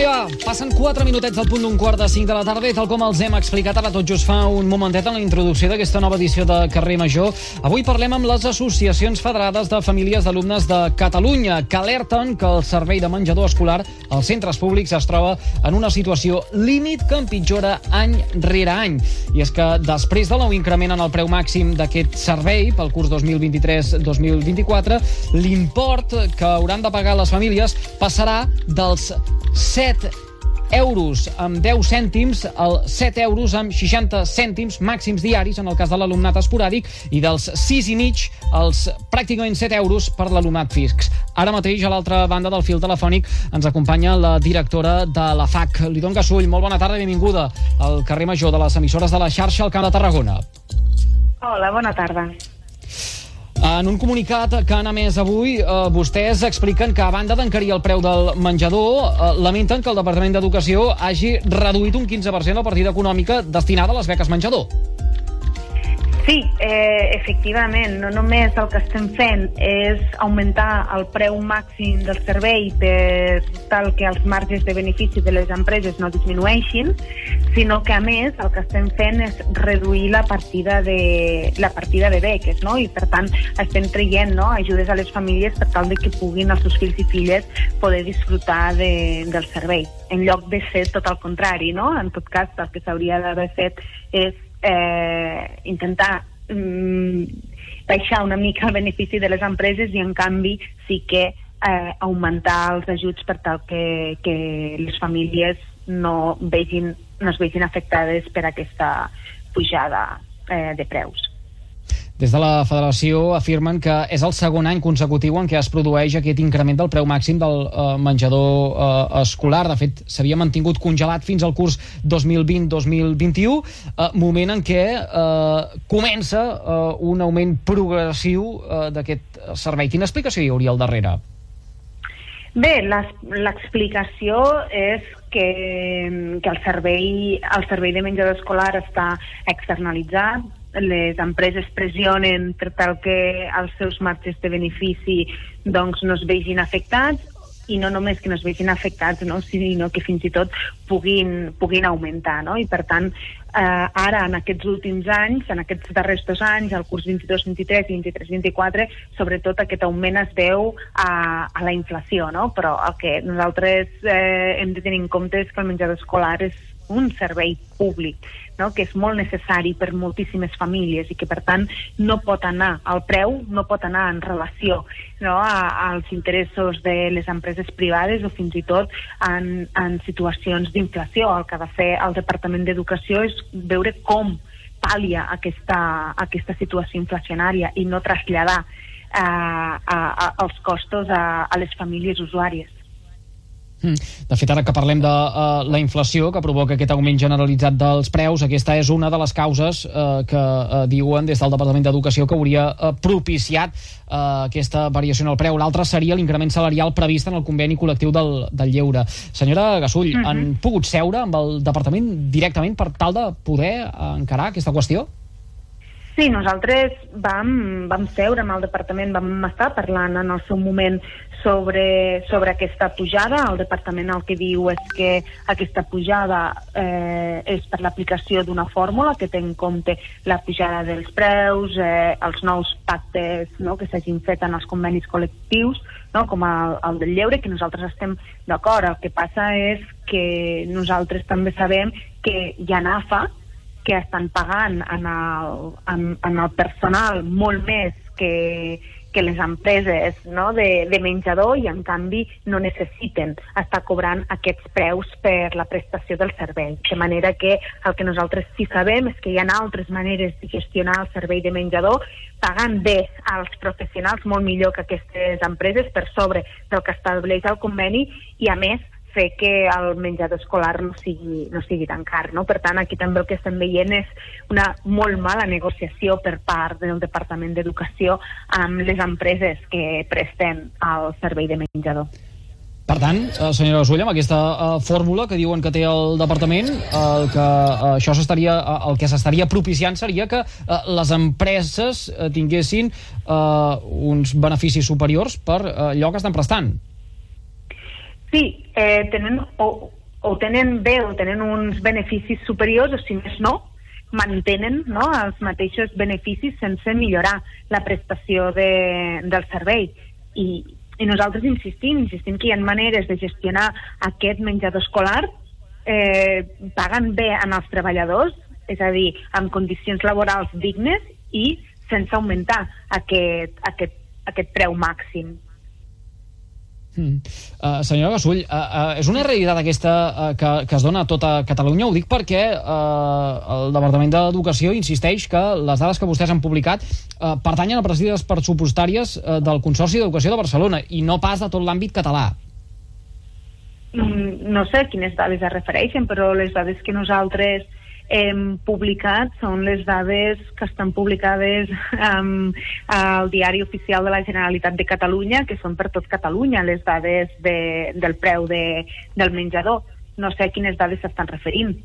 va. Passen 4 minutets del punt d'un quart de 5 de la tarda i tal com els hem explicat ara tot just fa un momentet en la introducció d'aquesta nova edició de Carrer Major, avui parlem amb les associacions federades de famílies d'alumnes de Catalunya que alerten que el servei de menjador escolar als centres públics es troba en una situació límit que empitjora any rere any. I és que després nou increment en el preu màxim d'aquest servei pel curs 2023-2024, l'import que hauran de pagar les famílies passarà dels 7 euros amb 10 cèntims als 7 euros amb 60 cèntims màxims diaris en el cas de l'alumnat esporàdic i dels 6 i mig als pràcticament 7 euros per l'alumnat fix. Ara mateix, a l'altra banda del fil telefònic, ens acompanya la directora de la FAC, Lidon Gasull. Molt bona tarda i benvinguda al carrer Major de les emissores de la xarxa al Camp de Tarragona. Hola, bona tarda. En un comunicat que han emès avui, eh, vostès expliquen que a banda d'encarir el preu del menjador, eh, lamenten que el Departament d'Educació hagi reduït un 15% la partida econòmica destinada a les beques menjador. Sí, eh, efectivament, no només el que estem fent és augmentar el preu màxim del servei per tal que els marges de benefici de les empreses no disminueixin, sinó que a més el que estem fent és reduir la partida de, la partida de beques, no? i per tant estem traient no, ajudes a les famílies per tal de que puguin els seus fills i filles poder disfrutar de, del servei, en lloc de ser tot el contrari, no? en tot cas el que s'hauria d'haver fet és eh, intentar mm, baixar una mica el benefici de les empreses i en canvi sí que eh, augmentar els ajuts per tal que, que les famílies no, vegin, no es vegin afectades per aquesta pujada eh, de preus. Des de la federació afirmen que és el segon any consecutiu en què es produeix aquest increment del preu màxim del eh, menjador eh, escolar. De fet, s'havia mantingut congelat fins al curs 2020-2021, eh, moment en què eh, comença eh, un augment progressiu eh, d'aquest servei. Quina explicació hi hauria al darrere? Bé, l'explicació és que, que el, servei, el servei de menjador escolar està externalitzat, les empreses pressionen per tal que els seus marges de benefici doncs, no es vegin afectats i no només que no es vegin afectats, no? sinó que fins i tot puguin, puguin augmentar. No? I per tant, eh, ara, en aquests últims anys, en aquests darrers dos anys, el curs 22-23 i 23-24, sobretot aquest augment es deu a, a la inflació, no? però el que nosaltres eh, hem de tenir en compte és que el menjador escolar és un servei públic, no? que és molt necessari per moltíssimes famílies i que, per tant, no pot anar, al preu no pot anar en relació no? a, als interessos de les empreses privades o fins i tot en, en situacions d'inflació. El que ha de fer el Departament d'Educació és veure com pal·lia aquesta, aquesta situació inflacionària i no traslladar eh, a, a, els costos a, a les famílies usuàries. Mm. De fet, ara que parlem de uh, la inflació que provoca aquest augment generalitzat dels preus, aquesta és una de les causes uh, que uh, diuen des del Departament d'Educació que hauria uh, propiciat uh, aquesta variació en el preu. L'altra seria l'increment salarial previst en el conveni col·lectiu del, del lleure. Senyora Gasull, uh mhm. -huh. han pogut seure amb el departament directament per tal de poder encarar aquesta qüestió? Sí, nosaltres vam, vam seure amb el departament, vam estar parlant en el seu moment sobre, sobre aquesta pujada. El departament el que diu és que aquesta pujada eh, és per l'aplicació d'una fórmula que té en compte la pujada dels preus, eh, els nous pactes no, que s'hagin fet en els convenis col·lectius, no, com el, el del lleure, que nosaltres estem d'acord. El que passa és que nosaltres també sabem que hi ha NAFA, que estan pagant en el, en, en el personal molt més que, que les empreses no, de, de menjador i en canvi no necessiten estar cobrant aquests preus per la prestació del servei. De manera que el que nosaltres sí sabem és que hi ha altres maneres de gestionar el servei de menjador pagant bé als professionals molt millor que aquestes empreses per sobre del que estableix el conveni i a més fer que el menjador escolar no sigui, no sigui tan car. No? Per tant, aquí també el que estem veient és una molt mala negociació per part del Departament d'Educació amb les empreses que presten el servei de menjador. Per tant, eh, senyora Sulla, amb aquesta uh, fórmula que diuen que té el departament, el que uh, això s'estaria el que s'estaria propiciant seria que les empreses tinguessin uns beneficis superiors per allò que estan prestant. Sí, eh, tenen o, o tenen bé o tenen uns beneficis superiors o si més no, mantenen no, els mateixos beneficis sense millorar la prestació de, del servei. I, I nosaltres insistim, insistim que hi ha maneres de gestionar aquest menjador escolar eh, pagant bé en els treballadors, és a dir, amb condicions laborals dignes i sense augmentar aquest, aquest, aquest preu màxim. Uh, senyora Gasull, uh, uh, és una realitat aquesta uh, que, que es dona a tota Catalunya? Ho dic perquè uh, el Departament d'Educació insisteix que les dades que vostès han publicat uh, pertanyen a partides pressupostàries uh, del Consorci d'Educació de Barcelona i no pas de tot l'àmbit català. Mm, no sé a quines dades es refereixen, però les dades que nosaltres hem publicat són les dades que estan publicades um, al diari oficial de la Generalitat de Catalunya, que són per tot Catalunya les dades de, del preu de, del menjador. No sé a quines dades s'estan referint.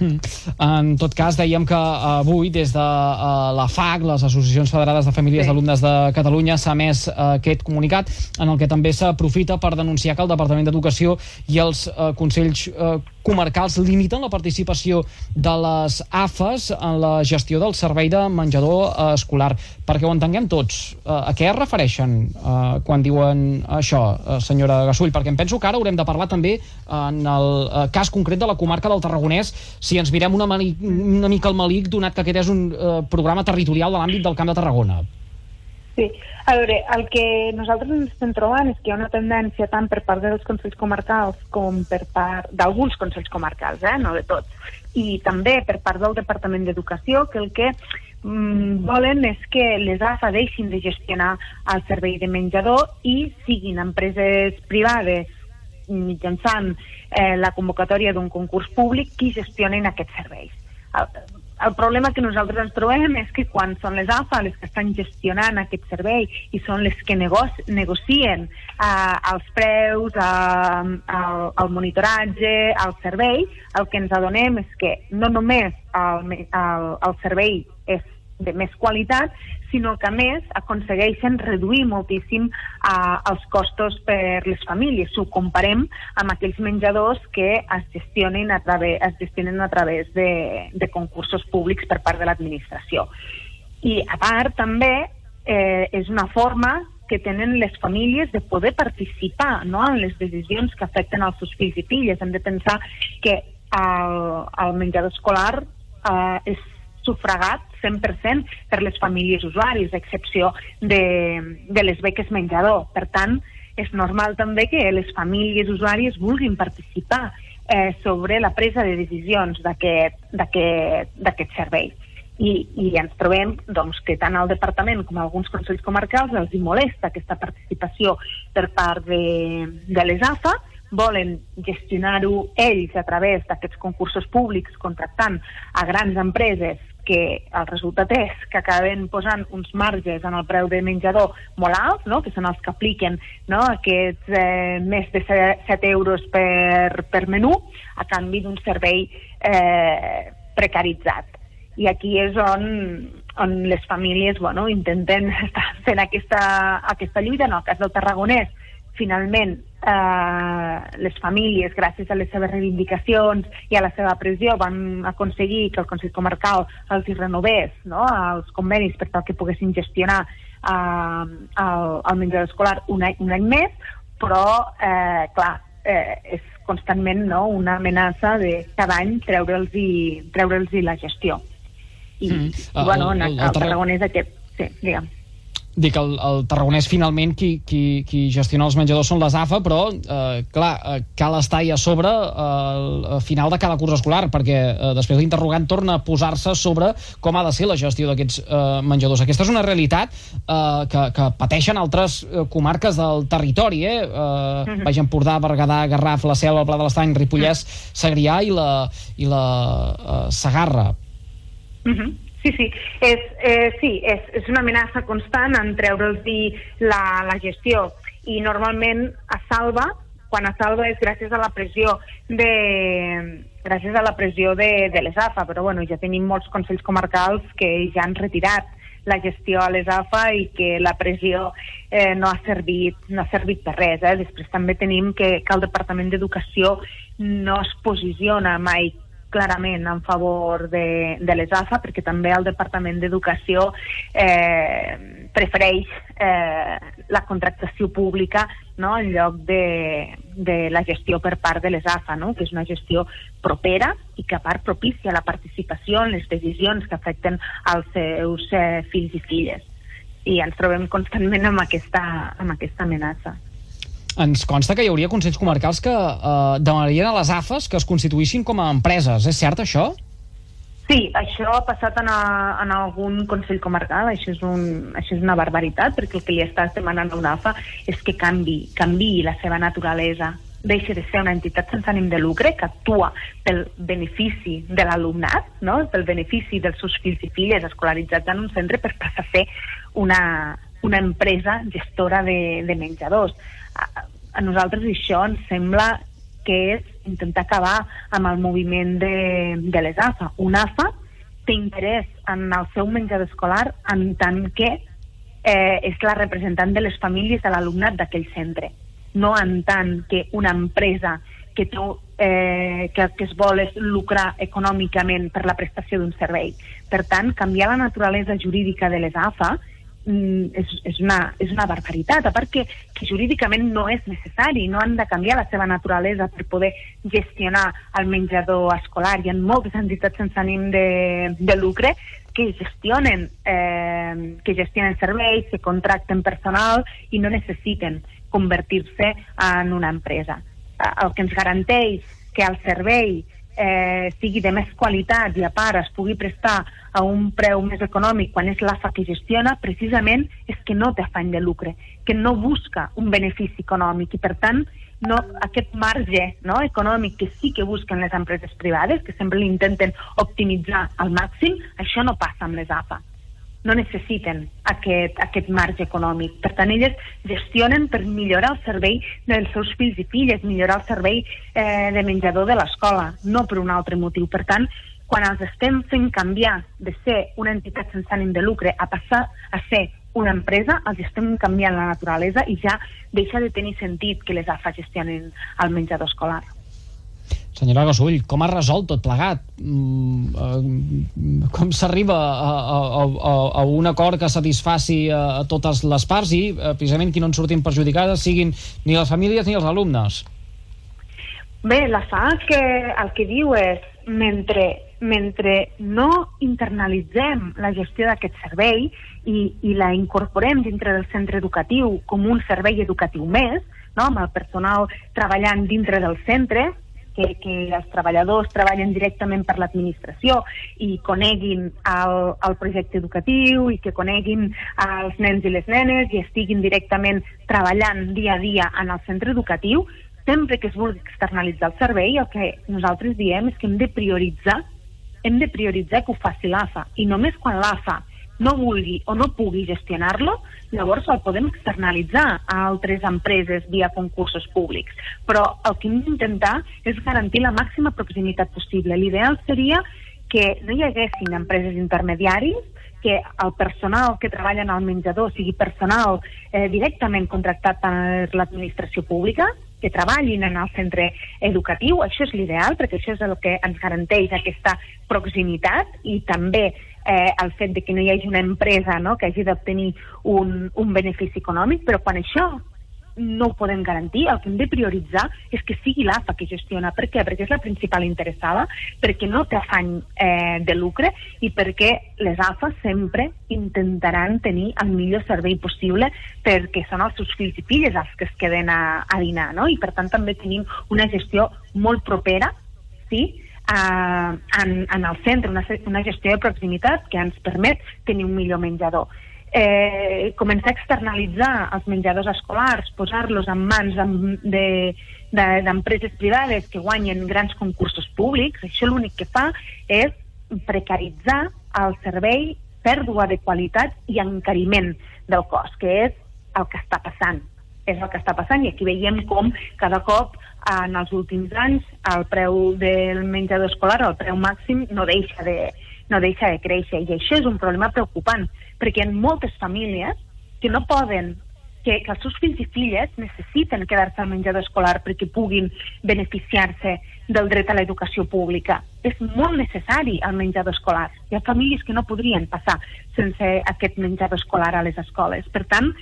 Mm. En tot cas, dèiem que avui, des de uh, la FAC, les Associacions Federades de Famílies sí. d'Alumnes de Catalunya, s'ha emès uh, aquest comunicat en el que també s'aprofita per denunciar que el Departament d'Educació i els uh, Consells uh, comarcals limiten la participació de les AFES en la gestió del servei de menjador uh, escolar. Perquè ho entenguem tots, uh, a què es refereixen uh, quan diuen això, uh, senyora Gasull? Perquè em penso que ara haurem de parlar també en el uh, cas concret de la comarca del Tarragonès si ens mirem una, una mica al malic, donat que aquest és un eh, programa territorial de l'àmbit del Camp de Tarragona. Sí, a veure, el que nosaltres ens estem trobant és que hi ha una tendència tant per part dels consells comarcals com per part d'alguns consells comarcals, eh, no de tots, i també per part del Departament d'Educació, que el que mm, volen és que les AFA deixin de gestionar el servei de menjador i siguin empreses privades mitjançant eh, la convocatòria d'un concurs públic qui gestionen aquests serveis. El, el problema que nosaltres ens trobem és que quan són les AFA les que estan gestionant aquest servei i són les que negoci negocien eh, els preus, eh, el, el monitoratge, el servei, el que ens adonem és que no només el, el, el servei és de més qualitat, sinó que a més aconsegueixen reduir moltíssim eh, els costos per les famílies. Si ho comparem amb aquells menjadors que es gestionen a través, es gestionen a través de, de concursos públics per part de l'administració. I a part també eh, és una forma que tenen les famílies de poder participar no, en les decisions que afecten els seus fills i filles. Hem de pensar que el, el menjador escolar eh, és sufragat 100% per les famílies usuaris, a excepció de, de les beques menjador. Per tant, és normal també que les famílies usuàries vulguin participar eh, sobre la presa de decisions d'aquest servei. I, I ens trobem doncs, que tant el departament com alguns consells comarcals els hi molesta aquesta participació per part de, de les AFA, volen gestionar-ho ells a través d'aquests concursos públics contractant a grans empreses que el resultat és que acaben posant uns marges en el preu de menjador molt alts, no? que són els que apliquen no? aquests eh, més de 7 euros per, per menú a canvi d'un servei eh, precaritzat. I aquí és on, on les famílies bueno, intenten estar fent aquesta, aquesta lluita. En el cas del Tarragonès, finalment eh, les famílies, gràcies a les seves reivindicacions i a la seva pressió, van aconseguir que el Consell Comarcal els hi renovés no, els convenis per tal que poguessin gestionar eh, el, el menjador escolar un any, un any més, però, eh, clar, eh, és constantment no, una amenaça de cada any treure'ls i, treure'ls la gestió. I, mm. bueno, el, el, el, el Tarragonès aquest... Sí, digue'm dic, el, el Tarragonès finalment qui, qui, qui gestiona els menjadors són les AFA, però eh, clar, eh, cal estar a sobre eh, al final de cada curs escolar, perquè eh, després l'interrogant torna a posar-se sobre com ha de ser la gestió d'aquests eh, menjadors. Aquesta és una realitat eh, que, que pateixen altres eh, comarques del territori, eh? eh uh -huh. Baix Empordà, Berguedà, Garraf, la Selva, el Pla de l'Estany, Ripollès, Segrià i la, i la eh, Sagarra. Uh -huh. Sí, sí, és, eh, sí és, és una amenaça constant en treure'ls la, la gestió i normalment a Salva, quan a Salva és gràcies a la pressió de, gràcies a la pressió de, de les AFA, però bueno, ja tenim molts consells comarcals que ja han retirat la gestió a les AFA i que la pressió eh, no, ha servit, no ha servit per res. Eh? Després també tenim que, que el Departament d'Educació no es posiciona mai clarament en favor de, de les AFA perquè també el Departament d'Educació eh, prefereix eh, la contractació pública no, en lloc de, de la gestió per part de les AFA, no? que és una gestió propera i que a part propicia la participació en les decisions que afecten als seus eh, fills i filles. I ens trobem constantment amb aquesta, amb aquesta amenaça. Ens consta que hi hauria consells comarcals que eh, demanarien a les AFAs que es constituïssin com a empreses. És cert, això? Sí, això ha passat en, a, en algun Consell Comarcal, això és, un, això és una barbaritat, perquè el que li estàs demanant a una AFA és que canvi, canvi la seva naturalesa, deixi de ser una entitat sense ànim de lucre que actua pel benefici de l'alumnat, no? pel benefici dels seus fills i filles escolaritzats en un centre per passar a ser una, una empresa gestora de, de menjadors. A, a nosaltres això ens sembla que és intentar acabar amb el moviment de, de les AFA. Un AFA té interès en el seu menjador escolar en tant que eh, és la representant de les famílies de l'alumnat d'aquell centre, no en tant que una empresa que, tu, eh, que, que es vol és lucrar econòmicament per la prestació d'un servei. Per tant, canviar la naturalesa jurídica de les AFA és, és, una, és una barbaritat, a part que, que jurídicament no és necessari, no han de canviar la seva naturalesa per poder gestionar el menjador escolar. Hi ha moltes entitats sense ànim de, de lucre que gestionen, eh, que gestionen serveis, que contracten personal i no necessiten convertir-se en una empresa. El que ens garanteix que el servei eh, sigui de més qualitat i a part es pugui prestar a un preu més econòmic quan és l'AFA que gestiona, precisament és que no té afany de lucre, que no busca un benefici econòmic. I per tant no, aquest marge no, econòmic que sí que busquen les empreses privades, que sempre l'intenten optimitzar al màxim, això no passa amb les AFA no necessiten aquest, aquest marge econòmic. Per tant, elles gestionen per millorar el servei dels seus fills i filles, millorar el servei eh, de menjador de l'escola, no per un altre motiu. Per tant, quan els estem fent canviar de ser una entitat sense ànim de lucre a passar a ser una empresa, els estem canviant la naturalesa i ja deixa de tenir sentit que les AFA gestionen el menjador escolar. Senyora Gasull, com ha resolt tot plegat? Mm, eh, com s'arriba a, a, a, a un acord que satisfaci a, a totes les parts i, eh, precisament, qui no en surtin perjudicades siguin ni les famílies ni els alumnes? Bé, la fa que el que diu és mentre, mentre no internalitzem la gestió d'aquest servei i, i la incorporem dintre del centre educatiu com un servei educatiu més, no? amb el personal treballant dintre del centre, que, que els treballadors treballen directament per l'administració i coneguin el, el projecte educatiu i que coneguin els nens i les nenes i estiguin directament treballant dia a dia en el centre educatiu, sempre que es vulgui externalitzar el servei, el que nosaltres diem és que hem de prioritzar hem de prioritzar que ho faci l'AFA i només quan l'AFA no vulgui o no pugui gestionar-lo, llavors el podem externalitzar a altres empreses via concursos públics. Però el que hem d'intentar és garantir la màxima proximitat possible. L'ideal seria que no hi haguessin empreses intermediaris, que el personal que treballa en el menjador sigui personal eh, directament contractat per l'administració pública, que treballin en el centre educatiu, això és l'ideal, perquè això és el que ens garanteix aquesta proximitat i també eh, el fet de que no hi hagi una empresa no, que hagi d'obtenir un, un benefici econòmic, però quan això no ho podem garantir, el que hem de prioritzar és que sigui l'AFA que gestiona. Per què? Perquè és la principal interessada, perquè no té afany eh, de lucre i perquè les AFA sempre intentaran tenir el millor servei possible perquè són els seus fills i filles els que es queden a, a dinar, no? I per tant també tenim una gestió molt propera, sí?, eh, en, en el centre, una, una gestió de proximitat que ens permet tenir un millor menjador. Eh, començar a externalitzar els menjadors escolars, posar-los en mans d'empreses de, privades que guanyen grans concursos públics, això l'únic que fa és precaritzar el servei, pèrdua de qualitat i encariment del cost, que és el que està passant. És el que està passant i aquí veiem com cada cop en els últims anys el preu del menjador escolar, el preu màxim, no deixa de, no deixa de créixer. I això és un problema preocupant, perquè hi ha moltes famílies que no poden que, que els seus fills i filles necessiten quedar-se al menjador escolar perquè puguin beneficiar-se del dret a l'educació pública. És molt necessari el menjador escolar. Hi ha famílies que no podrien passar sense aquest menjador escolar a les escoles. Per tant,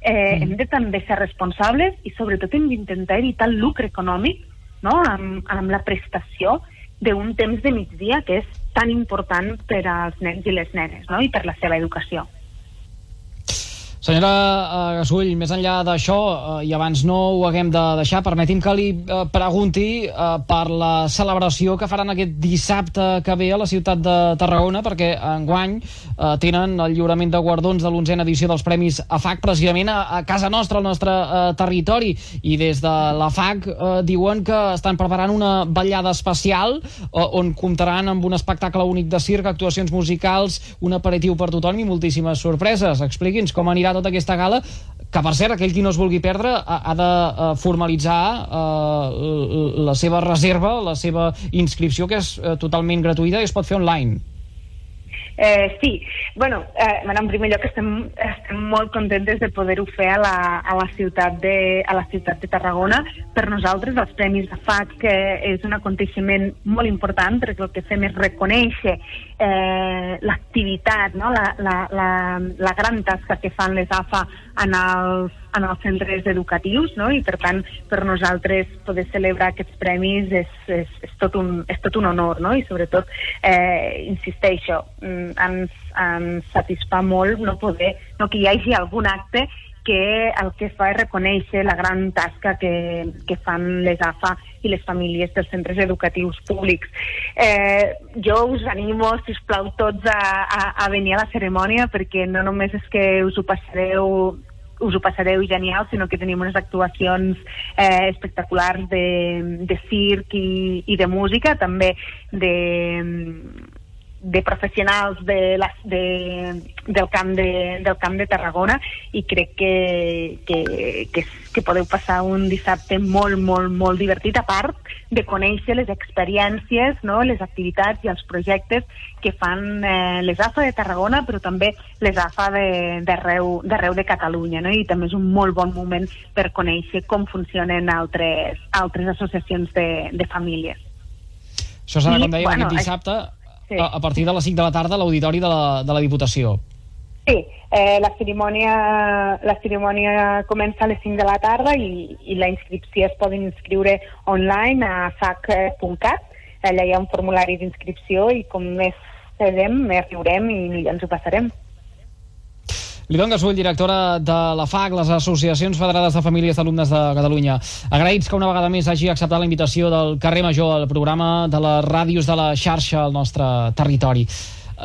eh, mm. hem de també ser responsables i sobretot hem d'intentar evitar el lucre econòmic no? amb, amb la prestació d'un temps de migdia que és tan important per als nens i les nenes no? i per la seva educació. Senyora Gasull, més enllà d'això, uh, i abans no ho haguem de deixar, permeti'm que li uh, pregunti per la celebració que faran aquest dissabte que ve a la ciutat de Tarragona, perquè enguany uh, tenen el lliurament de guardons de l'onzena edició dels Premis AFAC precisament a, casa nostra, al nostre territori, i des de la FAC uh, diuen que estan preparant una ballada especial on comptaran amb un espectacle únic de circ, actuacions musicals, un aperitiu per tothom i moltíssimes sorpreses. Expliqui'ns com anirà tota aquesta gala que per cert, aquell qui no es vulgui perdre ha, de uh, formalitzar uh, la seva reserva, la seva inscripció, que és uh, totalment gratuïta i es pot fer online. Eh, sí, bueno, eh, bueno, en primer lloc estem, estem molt contentes de poder-ho fer a la, a, la ciutat de, a la ciutat de Tarragona. Per nosaltres, els Premis de FAC que és un aconteixement molt important perquè el que fem és reconèixer eh, l'activitat, no? la, la, la, la gran tasca que fan les AFA en els en els centres educatius, no? i per tant, per nosaltres poder celebrar aquests premis és, és, és, tot, un, és tot un honor, no? i sobretot, eh, insisteixo, mm, ens, ens satisfà molt no poder, no que hi hagi algun acte que el que fa és reconèixer la gran tasca que, que fan les AFA i les famílies dels centres educatius públics. Eh, jo us animo, si us plau, tots a, a, a venir a la cerimònia perquè no només és que us ho passareu us ho passareu genial, sinó que tenim unes actuacions eh, espectaculars de, de circ i, i de música, també de, de professionals de la, de, del, camp de, del camp de Tarragona i crec que, que, que, que podeu passar un dissabte molt, molt, molt divertit, a part de conèixer les experiències, no? les activitats i els projectes que fan eh, les AFA de Tarragona, però també les AFA d'arreu de, de Catalunya. No? I també és un molt bon moment per conèixer com funcionen altres, altres associacions de, de famílies. Això serà, com dèiem, bueno, aquest dissabte sí. a, a partir de les 5 de la tarda a l'auditori de, la, de la Diputació. Sí, eh, la, cerimònia, la cerimònia comença a les 5 de la tarda i, i la inscripció es pot inscriure online a sac.cat. Allà hi ha un formulari d'inscripció i com més fem, més riurem i ens ho passarem. Lidon Gasull, directora de la FAC, les Associacions Federades de Famílies d'Alumnes de Catalunya. Agraïts que una vegada més hagi acceptat la invitació del carrer Major, al programa de les ràdios de la xarxa al nostre territori.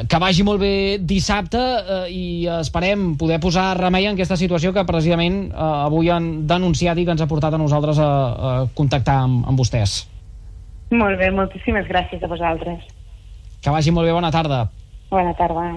Que vagi molt bé dissabte eh, i esperem poder posar remei en aquesta situació que precisament eh, avui han denunciat i que ens ha portat a nosaltres a, a contactar amb, amb vostès. Molt bé, moltíssimes gràcies a vosaltres. Que vagi molt bé, bona tarda. Bona tarda.